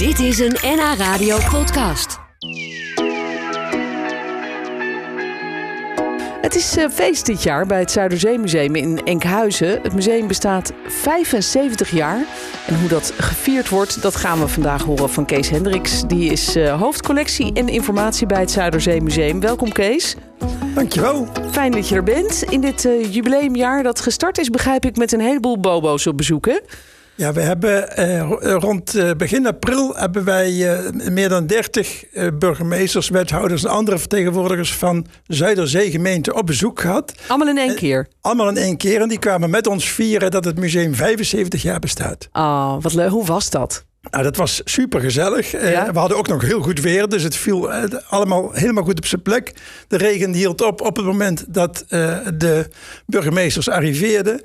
Dit is een NH Radio podcast. Het is uh, feest dit jaar bij het Zuiderzeemuseum in Enkhuizen. Het museum bestaat 75 jaar. En hoe dat gevierd wordt, dat gaan we vandaag horen van Kees Hendricks. Die is uh, hoofdcollectie en informatie bij het Zuiderzeemuseum. Welkom Kees. Dankjewel. Fijn dat je er bent. In dit uh, jubileumjaar dat gestart is, begrijp ik, met een heleboel bobo's op bezoek, hè? Ja, we hebben eh, rond eh, begin april hebben wij eh, meer dan 30 eh, burgemeesters, wethouders en andere vertegenwoordigers van Zuiderzee-gemeente op bezoek gehad. Allemaal in één keer? allemaal in één keer. En die kwamen met ons vieren dat het museum 75 jaar bestaat. Oh, wat leuk. Hoe was dat? Nou, dat was super gezellig. Ja? we hadden ook nog heel goed weer, dus het viel allemaal helemaal goed op zijn plek. De regen hield op op het moment dat uh, de burgemeesters arriveerden.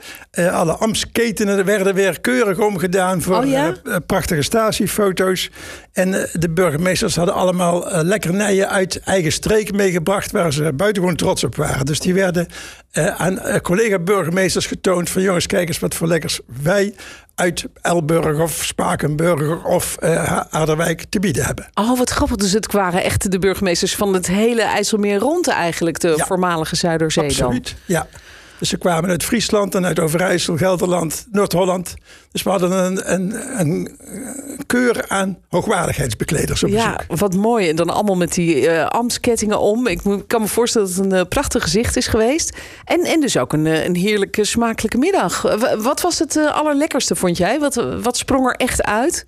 Alle ambtsketenen werden weer keurig omgedaan voor oh, ja? prachtige statiefoto's. En de burgemeesters hadden allemaal lekkernijen uit eigen streek meegebracht, waar ze buitengewoon trots op waren. Dus die werden aan collega-burgemeesters getoond van jongens, kijk eens wat voor lekkers wij uit Elburg of Spakenburger of uh, Aarderwijk te bieden hebben. Oh, wat grappig. Dus het waren echt de burgemeesters van het hele IJsselmeer rond eigenlijk, de ja, voormalige Zuiderzee absoluut, dan. ja. Dus ze kwamen uit Friesland en uit Overijssel, Gelderland, Noord-Holland. Dus we hadden een, een, een, keur aan hoogwaardigheidsbekleders op Ja, bezoek. wat mooi. En dan allemaal met die uh, ambtskettingen om. Ik kan me voorstellen dat het een uh, prachtig gezicht is geweest. En, en dus ook een, een heerlijke, smakelijke middag. Wat was het allerlekkerste, vond jij? Wat, wat sprong er echt uit?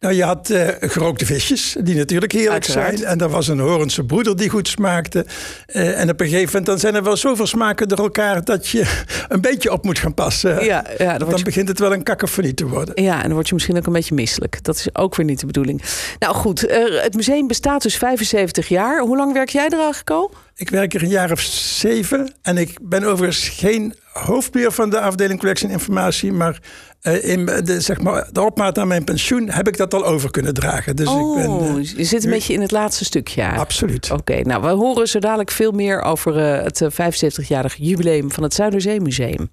Nou, je had uh, gerookte visjes, die natuurlijk heerlijk Uiteraard. zijn. En er was een Horense broeder die goed smaakte. Uh, en op een gegeven moment dan zijn er wel zoveel smaken door elkaar... dat je een beetje op moet gaan passen. Ja, ja, dan, dan je... begint het wel een kakofonie te worden. Ja, en dan word je misschien ook een beetje misselijk. Dat is ook weer niet de bedoeling. Nou goed, uh, het museum bestaat dus 75 jaar. Hoe lang werk jij er eigenlijk al? Ik werk er een jaar of zeven. En ik ben overigens geen hoofdbeheer van de afdeling collectie en informatie. Maar uh, in de, zeg maar, de opmaat aan mijn pensioen heb ik dat al over kunnen dragen. Dus oh, ik ben, uh, je zit een nu... beetje in het laatste stukje. Ja. Absoluut. Oké, okay, nou we horen zo dadelijk veel meer over uh, het 75-jarig jubileum van het Zuiderzeemuseum.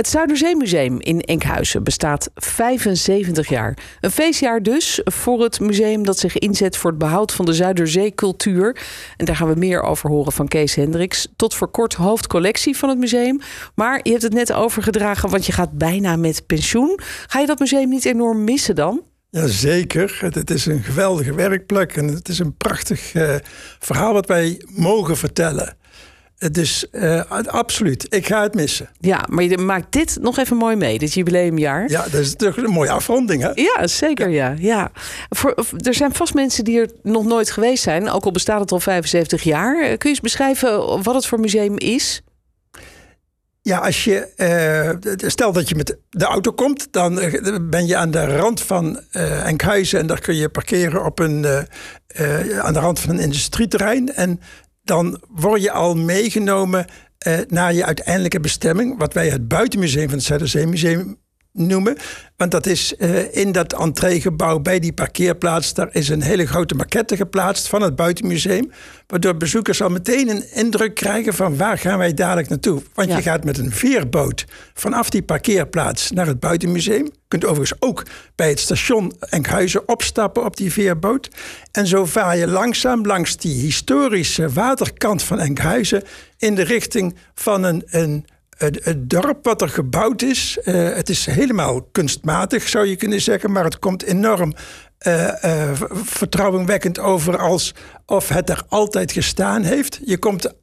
Het Zuiderzeemuseum in Enkhuizen bestaat 75 jaar. Een feestjaar dus voor het museum dat zich inzet voor het behoud van de Zuiderzeecultuur. En daar gaan we meer over horen van Kees Hendricks. Tot voor kort hoofdcollectie van het museum. Maar je hebt het net overgedragen, want je gaat bijna met pensioen. Ga je dat museum niet enorm missen dan? Jazeker. Het, is een geweldige werkplek en het is een prachtig uh, verhaal wat wij mogen vertellen. Dus uh, absoluut, ik ga het missen. Ja, maar je maakt dit nog even mooi mee, dit jubileumjaar. Ja, dat is toch een mooie afronding, hè? Ja, zeker, ja. ja. ja. Voor, er zijn vast mensen die er nog nooit geweest zijn, ook al bestaat het al 75 jaar. Kun je eens beschrijven wat het voor museum is? Ja, als je, uh, stel dat je met de auto komt, dan ben je aan de rand van uh, Enkhuizen en daar kun je parkeren op een, uh, aan de rand van een industrieterrein. En dan word je al meegenomen uh, naar je uiteindelijke bestemming, wat wij het buitenmuseum van het Zuiderzeemuseum noemen. Want dat is uh, in dat entreegebouw bij die parkeerplaats. Daar is een hele grote maquette geplaatst van het buitenmuseum. Waardoor bezoekers al meteen een indruk krijgen van waar gaan wij dadelijk naartoe. Want ja. je gaat met een veerboot vanaf die parkeerplaats naar het buitenmuseum. Je kunt overigens ook bij het station Enkhuizen opstappen op die veerboot. En zo vaar je langzaam langs die historische waterkant van Enkhuizen in de richting van een, een het, dorp wat er gebouwd is, uh, het is helemaal kunstmatig zou je kunnen zeggen, maar het komt enorm uh, uh, vertrouwenwekkend over als of het er altijd gestaan heeft. Je komt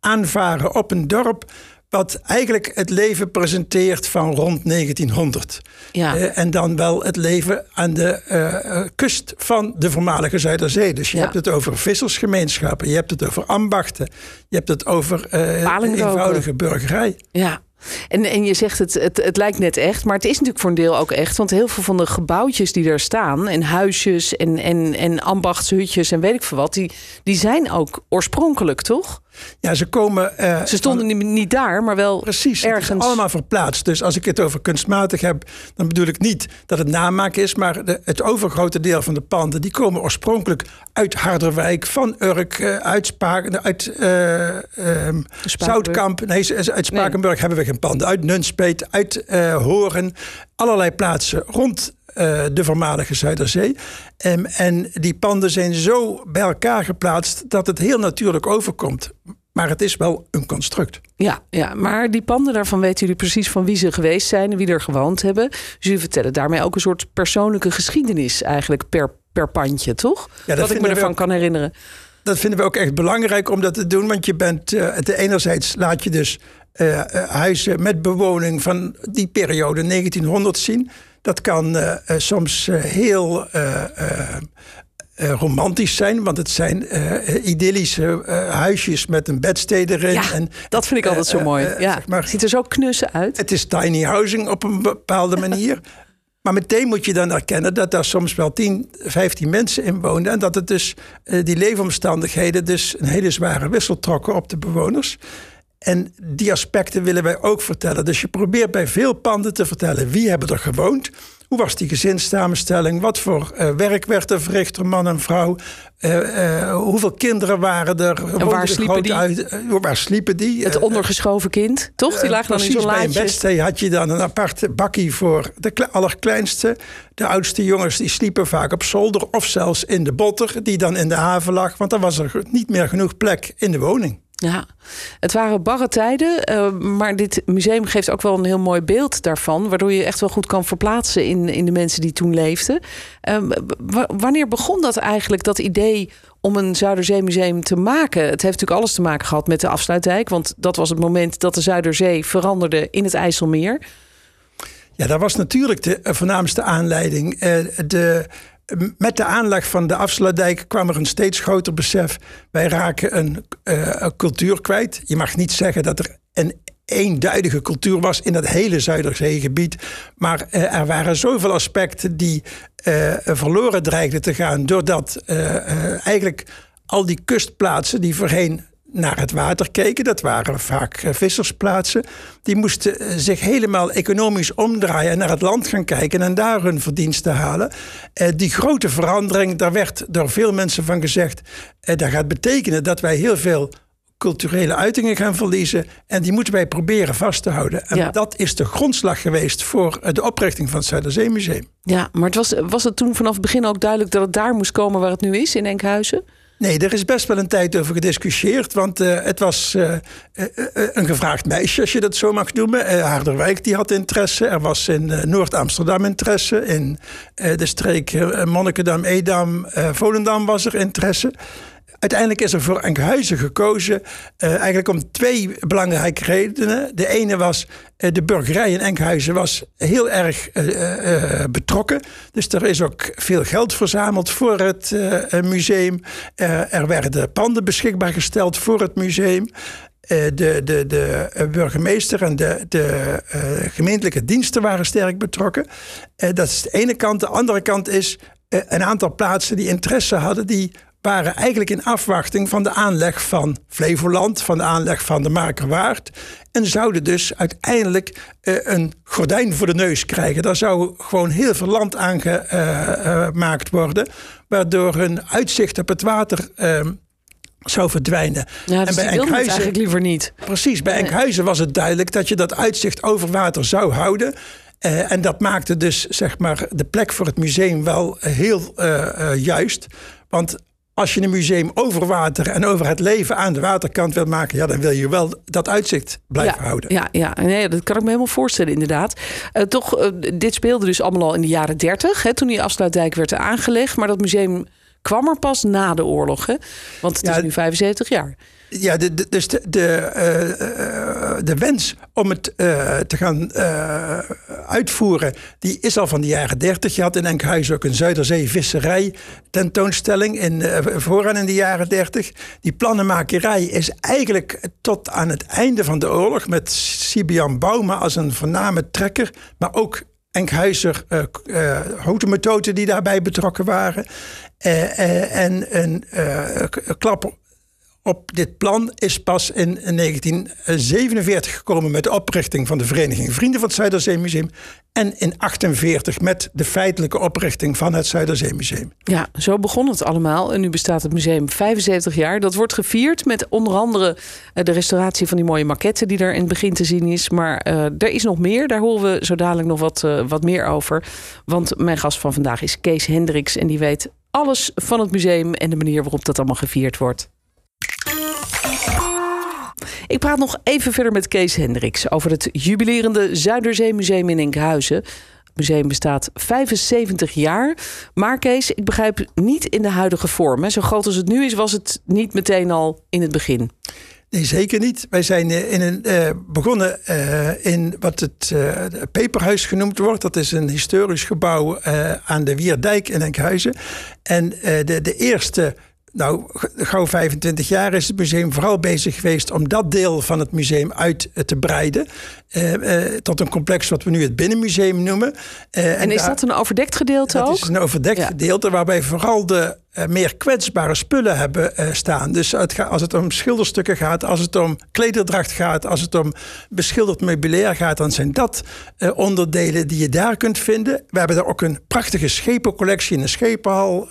aanvaren op een dorp wat eigenlijk het leven presenteert van rond 1900. Ja. Uh, en dan wel het leven aan de uh, kust van de voormalige Zuiderzee. Dus je Ja. hebt het over vissersgemeenschappen, je hebt het over ambachten, je hebt het over uh, eenvoudige burgerij. Ja. En, en je zegt het, het, het lijkt net echt, maar het is natuurlijk voor een deel ook echt. Want heel veel van de gebouwtjes die er staan, en huisjes en, en, en ambachtshutjes en weet ik veel wat, die, die zijn ook oorspronkelijk, toch? Ja, ze komen. uh, Ze stonden niet, niet daar, maar wel Precies, ergens. allemaal verplaatst. Dus als ik het over kunstmatig heb, dan bedoel ik niet dat het namaak is, maar de, het overgrote deel van de panden die komen oorspronkelijk uit Harderwijk, van Urk, uh, uit, Spaak, uit uh, um, Zoutkamp. Nee, uit Spakenburg nee. hebben we geen panden. Uit Nunspeet, uit Horen, allerlei plaatsen rond de voormalige Zuiderzee. Um, en die panden zijn zo bij elkaar geplaatst dat het heel natuurlijk overkomt. Maar het is wel een construct. Ja, ja, maar die panden, daarvan weten jullie precies van wie ze geweest zijn en wie er gewoond hebben. Dus jullie vertellen daarmee ook een soort persoonlijke geschiedenis eigenlijk per, per pandje, toch? Ja, dat Wat ik me ervan kan herinneren. Dat vinden we ook echt belangrijk om dat te doen. Want je bent, uh, enerzijds laat je dus uh, huizen met bewoning van die periode 1900 zien. Dat kan uh, soms heel uh, romantisch zijn, want het zijn uh, idyllische uh, huisjes met een bedstede erin. Ja, en, dat vind ik altijd zo mooi. ja, zeg maar, het ziet er zo knussen uit. Het is tiny housing op een bepaalde manier. maar meteen moet je dan erkennen dat daar soms wel 10, 15 mensen in woonden. En dat het dus die leefomstandigheden dus een hele zware wissel trokken op de bewoners. En die aspecten willen wij ook vertellen. Dus je probeert bij veel panden te vertellen wie hebben er gewoond. Hoe was die gezinssamenstelling? Wat voor uh, werk werd er verricht door man en vrouw? Uh, uh, hoeveel kinderen waren er? En waar sliepen die? Uit, waar sliepen die? Het ondergeschoven kind, toch? Die lagen dan in zo'n Bij een bedstee had je dan een apart bakkie voor de allerkleinste. De oudste jongens die sliepen vaak op zolder of zelfs in de botter... die dan in de haven lag, want dan was er niet meer genoeg plek in de woning. Ja, het waren barre tijden, uh, maar dit museum geeft ook wel een heel mooi beeld daarvan, waardoor je echt wel goed kan verplaatsen in, in de mensen die toen leefden. Uh, wanneer begon dat eigenlijk, dat idee om een Zuiderzeemuseum te maken? Het heeft natuurlijk alles te maken gehad met de afsluitdijk, want dat was het moment dat de Zuiderzee veranderde in het IJsselmeer. Ja, dat was natuurlijk de voornaamste aanleiding. De met de aanleg van de afsluitdijk kwam er een steeds groter besef. Wij raken een, uh, een cultuur kwijt. Je mag niet zeggen dat er een eenduidige cultuur was in dat hele Zuiderzeegebied. Maar uh, er waren zoveel aspecten die uh, verloren dreigden te gaan. Doordat eigenlijk al die kustplaatsen die voorheen naar het water keken. Dat waren vaak eh, vissersplaatsen. Die moesten eh, zich helemaal economisch omdraaien en naar het land gaan kijken en daar hun verdiensten halen. Eh, die grote verandering, daar werd door veel mensen van gezegd, dat gaat betekenen dat wij heel veel culturele uitingen gaan verliezen. En die moeten wij proberen vast te houden. En dat is de grondslag geweest voor de oprichting van het Zuiderzeemuseum. Ja, maar het was, was het toen vanaf het begin ook duidelijk dat het daar moest komen waar het nu is, in Enkhuizen? Nee, er is best wel een tijd over gediscussieerd. Want uh, het was uh, uh, een gevraagd meisje, als je dat zo mag noemen. Harderwijk die had interesse. Er was in Noord-Amsterdam interesse. In de streek Monnikendam, Edam, Volendam was er interesse. Uiteindelijk is er voor Enkhuizen gekozen, uh, eigenlijk om twee belangrijke redenen. De ene was, uh, de burgerij in Enkhuizen was heel erg uh, betrokken. Dus er is ook veel geld verzameld voor het museum. er werden panden beschikbaar gesteld voor het museum. de, de, de burgemeester en de, de gemeentelijke diensten waren sterk betrokken. dat is de ene kant. De andere kant is een aantal plaatsen die interesse hadden, die waren eigenlijk in afwachting van de aanleg van Flevoland, van de aanleg van de Makerwaard. En zouden dus uiteindelijk uh, een gordijn voor de neus krijgen. Daar zou gewoon heel veel land aangemaakt uh, uh, worden, waardoor hun uitzicht op het water ehm, zou verdwijnen. Ja, dus en bij Enkhuizen eigenlijk liever niet. Precies, bij Enkhuizen was het duidelijk dat je dat uitzicht over water zou houden. Uh, en dat maakte dus zeg maar, de plek voor het museum wel heel uh, uh, juist. Want als je een museum over water en over het leven aan de waterkant wil maken, ja, dan wil je wel dat uitzicht blijven houden. Ja, ja nee, dat kan ik me helemaal voorstellen, inderdaad. Uh, toch, uh, dit speelde dus allemaal al in de jaren dertig, toen die afsluitdijk werd aangelegd. Maar dat museum kwam er pas na de oorlog, hè? want het is nu 75 jaar. Ja, de, de, dus de, de, uh, de wens om het uh, te gaan uitvoeren, die is al van de jaren 30. Je had in Enkhuizen ook een Zuiderzee visserij tentoonstelling in, vooraan in de jaren 30. Die plannenmakerij is eigenlijk tot aan het einde van de oorlog met Sibian Bauma als een voorname trekker, maar ook Enkhuizer uh, uh, houten die daarbij betrokken waren. En een klap op dit plan is pas in 1947 gekomen met de oprichting van de Vereniging Vrienden van het Zuiderzeemuseum. En in 48 met de feitelijke oprichting van het Zuiderzeemuseum. Ja, zo begon het allemaal. En nu bestaat het museum 75 jaar. Dat wordt gevierd met onder andere eh, de restauratie van die mooie maquette die er in het begin te zien is. Maar uh, er is nog meer. Daar horen we zo dadelijk nog wat, uh, wat meer over. Want mijn gast van vandaag is Kees Hendricks. En die weet alles van het museum en de manier waarop dat allemaal gevierd wordt. Ik praat nog even verder met Kees Hendricks over het jubilerende Zuiderzeemuseum in Enkhuizen. Het museum bestaat 75 jaar. Maar Kees, ik begrijp niet in de huidige vorm. Zo groot als het nu is, was het niet meteen al in het begin. Nee, zeker niet. Wij zijn in een, uh, begonnen uh, in wat het Peperhuis genoemd wordt. Dat is een historisch gebouw aan de Wierdijk in Enkhuizen. En de, de eerste nou, gauw 25 jaar is het museum vooral bezig geweest om dat deel van het museum uit te breiden. Uh, uh, tot een complex wat we nu het Binnenmuseum noemen. Uh, en, is dat een overdekt gedeelte dat ook? Dat is een overdekt ja. gedeelte waarbij vooral de meer kwetsbare spullen hebben staan. Dus het als het om schilderstukken gaat, als het om klederdracht gaat, als het om beschilderd meubilair gaat, dan zijn dat onderdelen die je daar kunt vinden. We hebben daar ook een prachtige schepencollectie in de schepenhal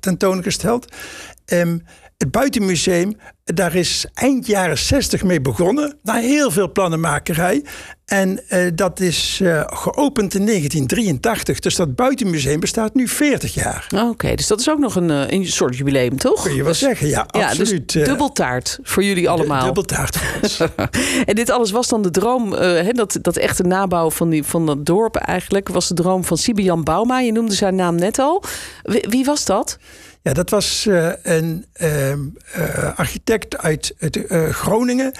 tentoongesteld. Um, het buitenmuseum, daar is eind jaren 60 mee begonnen. Na heel veel plannenmakerij. En uh, dat is uh, geopend in 1983. Dus dat buitenmuseum bestaat nu 40 jaar. Oké, okay, dus dat is ook nog een, uh, een soort jubileum, toch? Kun je wel dus, zeggen, ja, ja absoluut. Dus dubbeltaart voor jullie allemaal. dubbeltaart voor ons. en dit alles was dan de droom, he, dat, dat echte nabouw van, die, van dat dorp eigenlijk... was de droom van Sibian Bauma. Je noemde zijn naam net al. Wie, wie was dat? Ja, dat was uh, een uh, uh, architect uit Groningen.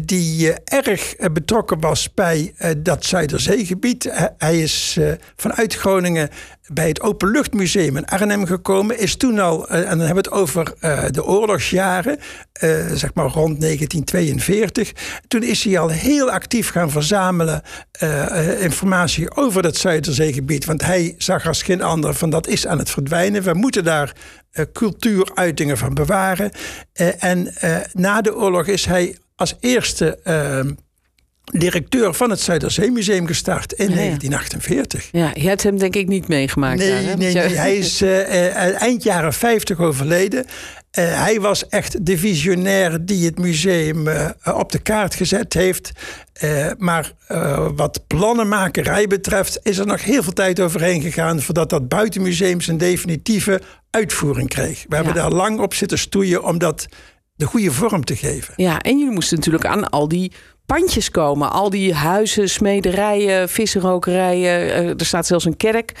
Die erg betrokken was bij dat Zuiderzeegebied. hij is vanuit Groningen bij het Openluchtmuseum in Arnhem gekomen. Is toen al, en dan hebben we het over de oorlogsjaren, zeg maar rond 1942. Toen is hij al heel actief gaan verzamelen informatie over dat Zuiderzeegebied. Want hij zag als geen ander van dat is aan het verdwijnen. We moeten daar cultuuruitingen van bewaren. En na de oorlog is hij als eerste ehm, directeur van het Zuiderzeemuseum gestart in ja, 1948. Ja, je hebt hem denk ik niet meegemaakt. Nee, daar, nee, nee, hij is eind jaren 50 overleden. Uh, hij was echt de visionair die het museum uh, op de kaart gezet heeft. Uh, maar wat plannenmakerij betreft is er nog heel veel tijd overheen gegaan voordat dat buitenmuseum zijn definitieve uitvoering kreeg. We ja. hebben daar lang op zitten stoeien om dat de goede vorm te geven. Ja, en jullie moesten natuurlijk aan al die pandjes komen. Al die huizen, smederijen, vissenrokerijen. Uh, er staat zelfs een kerk.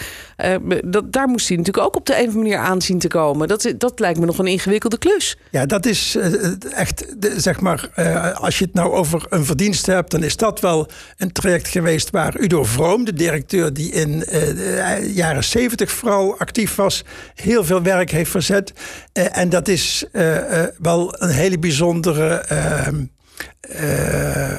Uh, dat, daar moest hij natuurlijk ook op de een of andere manier aanzien te komen. Dat, dat lijkt me nog een ingewikkelde klus. Ja, dat is uh, echt, zeg maar, als je het nou over een verdienste hebt, dan is dat wel een traject geweest waar Udo Vroom, de directeur die in de jaren zeventig vooral actief was, heel veel werk heeft verzet. en dat is wel een hele bijzondere uh,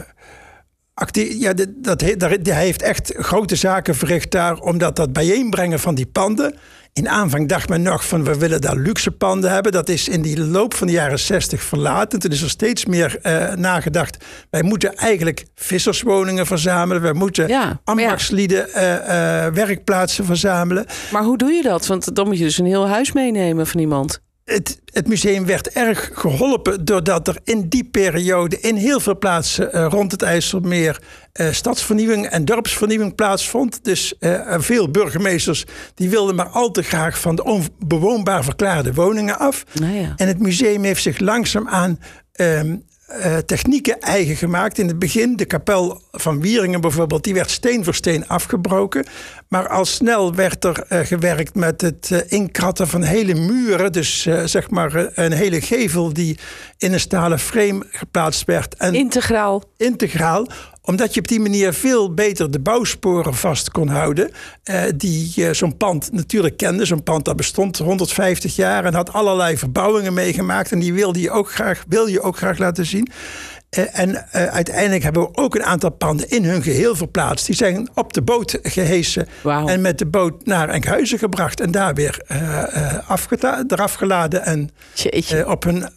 ja, dat, dat, hij heeft echt grote zaken verricht daar, omdat dat bijeenbrengen van die panden. In aanvang dacht men nog van we willen daar luxe panden hebben. Dat is in die loop van de jaren 60 verlaten. Toen is er steeds meer uh, nagedacht. Wij moeten eigenlijk visserswoningen verzamelen. We moeten ja, ambachtslieden ja. uh, uh, werkplaatsen verzamelen. Maar hoe doe je dat? Want dan moet je dus een heel huis meenemen van iemand. Het, het, museum werd erg geholpen doordat er in die periode in heel veel plaatsen uh, rond het IJsselmeer uh, stadsvernieuwing en dorpsvernieuwing plaatsvond. Dus uh, veel burgemeesters die wilden maar al te graag van de onbewoonbaar verklaarde woningen af. Nou ja. En het museum heeft zich langzaamaan um, uh, technieken eigen gemaakt. In het begin, de kapel van Wieringen bijvoorbeeld, die werd steen voor steen afgebroken. Maar al snel werd er uh, gewerkt met het uh, inkratten van hele muren. Dus zeg maar een hele gevel die in een stalen frame geplaatst werd. En integraal. Integraal omdat je op die manier veel beter de bouwsporen vast kon houden. Uh, die uh, zo'n pand natuurlijk kende. Zo'n pand dat bestond 150 jaar en had allerlei verbouwingen meegemaakt. En die wilde je ook graag, wil je ook graag laten zien. Uh, en uiteindelijk hebben we ook een aantal panden in hun geheel verplaatst. Die zijn op de boot gehesen wow. en met de boot naar Enkhuizen gebracht. En daar weer eraf geladen en op hun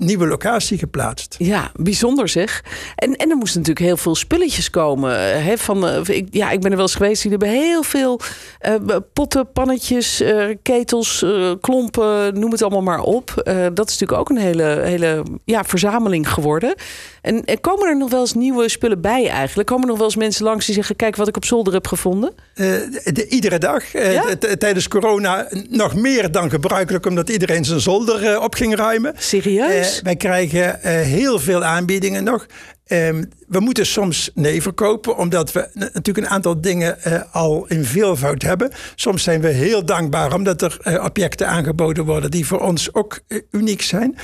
nieuwe locatie geplaatst. Ja, bijzonder zeg. En, en er moesten natuurlijk heel veel spulletjes komen. eh, Hè, van, eh, ik, ja, ik ben er wel eens geweest. Die hebben heel veel eh, potten, pannetjes, ketels, klompen, noem het allemaal maar op. Dat is natuurlijk ook een hele, hele ja, verzameling geworden. En, en komen er nog wel eens nieuwe spullen bij eigenlijk? Komen er nog wel eens mensen langs die zeggen... kijk wat ik op zolder heb gevonden? De- iedere dag. Ja? tijdens corona nog meer dan gebruikelijk, omdat iedereen zijn zolder op ging ruimen. Serieus? Wij krijgen eh, heel veel aanbiedingen nog. Ehm, we moeten soms nee verkopen, omdat we natuurlijk een aantal dingen eh, al in veelvoud hebben. Soms zijn we heel dankbaar omdat er eh, objecten aangeboden worden die voor ons ook uniek zijn.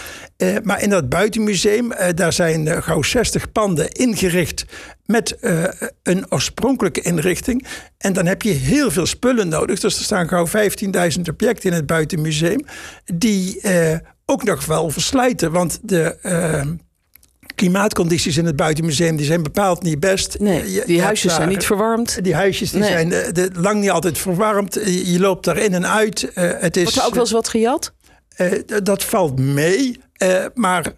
Maar in dat buitenmuseum, daar zijn gauw 60 panden ingericht met een oorspronkelijke inrichting. En dan heb je heel veel spullen nodig. Dus er staan gauw 15.000 objecten in het buitenmuseum, die ook nog wel verslijten. Want de eh, klimaatcondities in het buitenmuseum die zijn bepaald niet best. nee, Je- die huisjes zijn niet verwarmd. Die huisjes die Nee. zijn eh, de, lang niet altijd verwarmd. Je, je loopt daar in en uit. Eh, het is, Wordt er ook wel eens wat gejat? eh, dat valt mee. Maar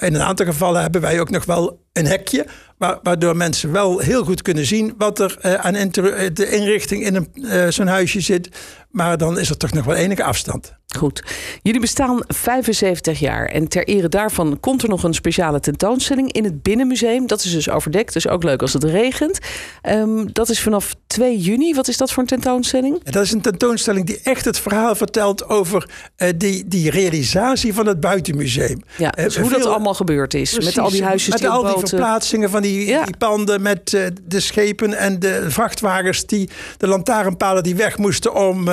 in een aantal gevallen hebben wij ook nog wel een hekje. wa- Waardoor mensen wel heel goed kunnen zien wat er aan de inrichting in een, zo'n huisje zit. Maar dan is er toch nog wel enige afstand. Goed. Jullie bestaan 75 jaar. En ter ere daarvan komt er nog een speciale tentoonstelling in het Binnenmuseum. Dat is dus overdekt, dus ook leuk als het regent. Ehm, dat is vanaf 2 juni. Wat is dat voor een tentoonstelling? En dat is een tentoonstelling die echt het verhaal vertelt over eh, die, die realisatie van het buitenmuseum. Ja, Eh, dus hoe dat veel- allemaal gebeurd is. met al die huisjes met die al die verplaatsingen van die, Ja. die panden met eh, de schepen en de vrachtwagens die de lantaarnpalen die weg moesten om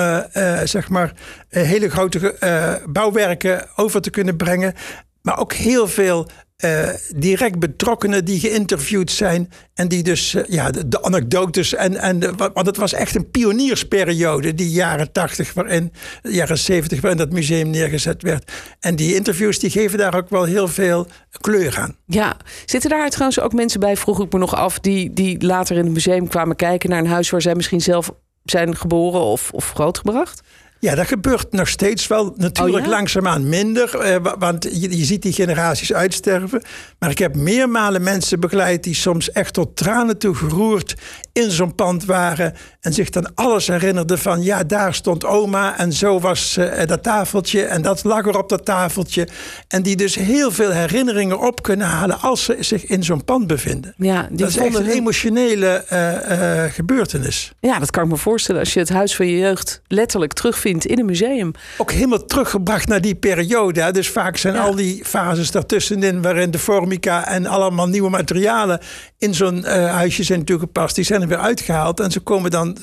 zeg maar hele grote eh, bouwwerken over te kunnen brengen, maar ook heel veel eh, direct betrokkenen die geïnterviewd zijn en die dus eh, ja de, anekdotes en en want het was echt een pioniersperiode die jaren 80 waarin jaren 70 waarin dat museum neergezet werd en die interviews die geven daar ook wel heel veel kleur aan. Ja, zitten daar trouwens ook mensen bij, vroeg ik me nog af... die, die later in het museum kwamen kijken naar een huis... waar zij misschien zelf zijn geboren of, of grootgebracht? Ja, dat gebeurt nog steeds wel. Natuurlijk Oh ja? langzaamaan minder. eh, wa- want je, je ziet die generaties uitsterven. Maar ik heb meermalen mensen begeleid die soms echt tot tranen toe geroerd in zo'n pand waren. En zich dan alles herinnerden van ja, daar stond oma en zo was eh, dat tafeltje en dat lag er op dat tafeltje. En die dus heel veel herinneringen op kunnen halen als ze zich in zo'n pand bevinden. Ja, die dat is echt een hun- emotionele eh, eh, gebeurtenis. Ja, dat kan ik me voorstellen. Als je het huis van je jeugd letterlijk terugvindt in een museum. ook helemaal teruggebracht naar die periode. hè. Dus vaak zijn Ja. al die fases daartussenin... waarin de formica en allemaal nieuwe materialen... in zo'n huisje zijn toegepast. Die zijn weer uitgehaald. En ze komen dan...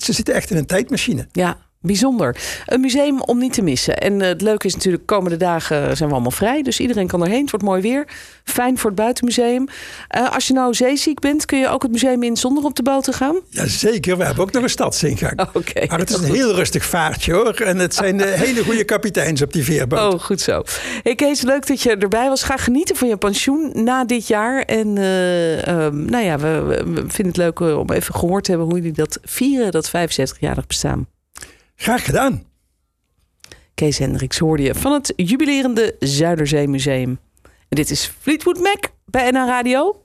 ze zitten echt in een tijdmachine. Ja, bijzonder. Een museum om niet te missen. En eh, het leuke is natuurlijk, komende dagen zijn we allemaal vrij. Dus iedereen kan erheen. Het wordt mooi weer. Fijn voor het buitenmuseum. Eh, als je nou zeeziek bent, kun je ook het museum in zonder op de boot te gaan? Jazeker, we hebben ook nog een stadsingang. Oké. Maar het is een Goed. heel rustig vaartje hoor. En het zijn hele goede kapiteins op die veerboot. Oh, goed zo. Hey Kees, leuk dat je erbij was. Ga genieten van je pensioen na dit jaar. En eh, ehm, nou ja, we, we vinden het leuk om even gehoord te hebben hoe jullie dat vieren, dat 75-jarig bestaan. Graag gedaan. Kees Hendricks hoorde je van het jubilerende Zuiderzeemuseum. En dit is Fleetwood Mac bij NH Radio.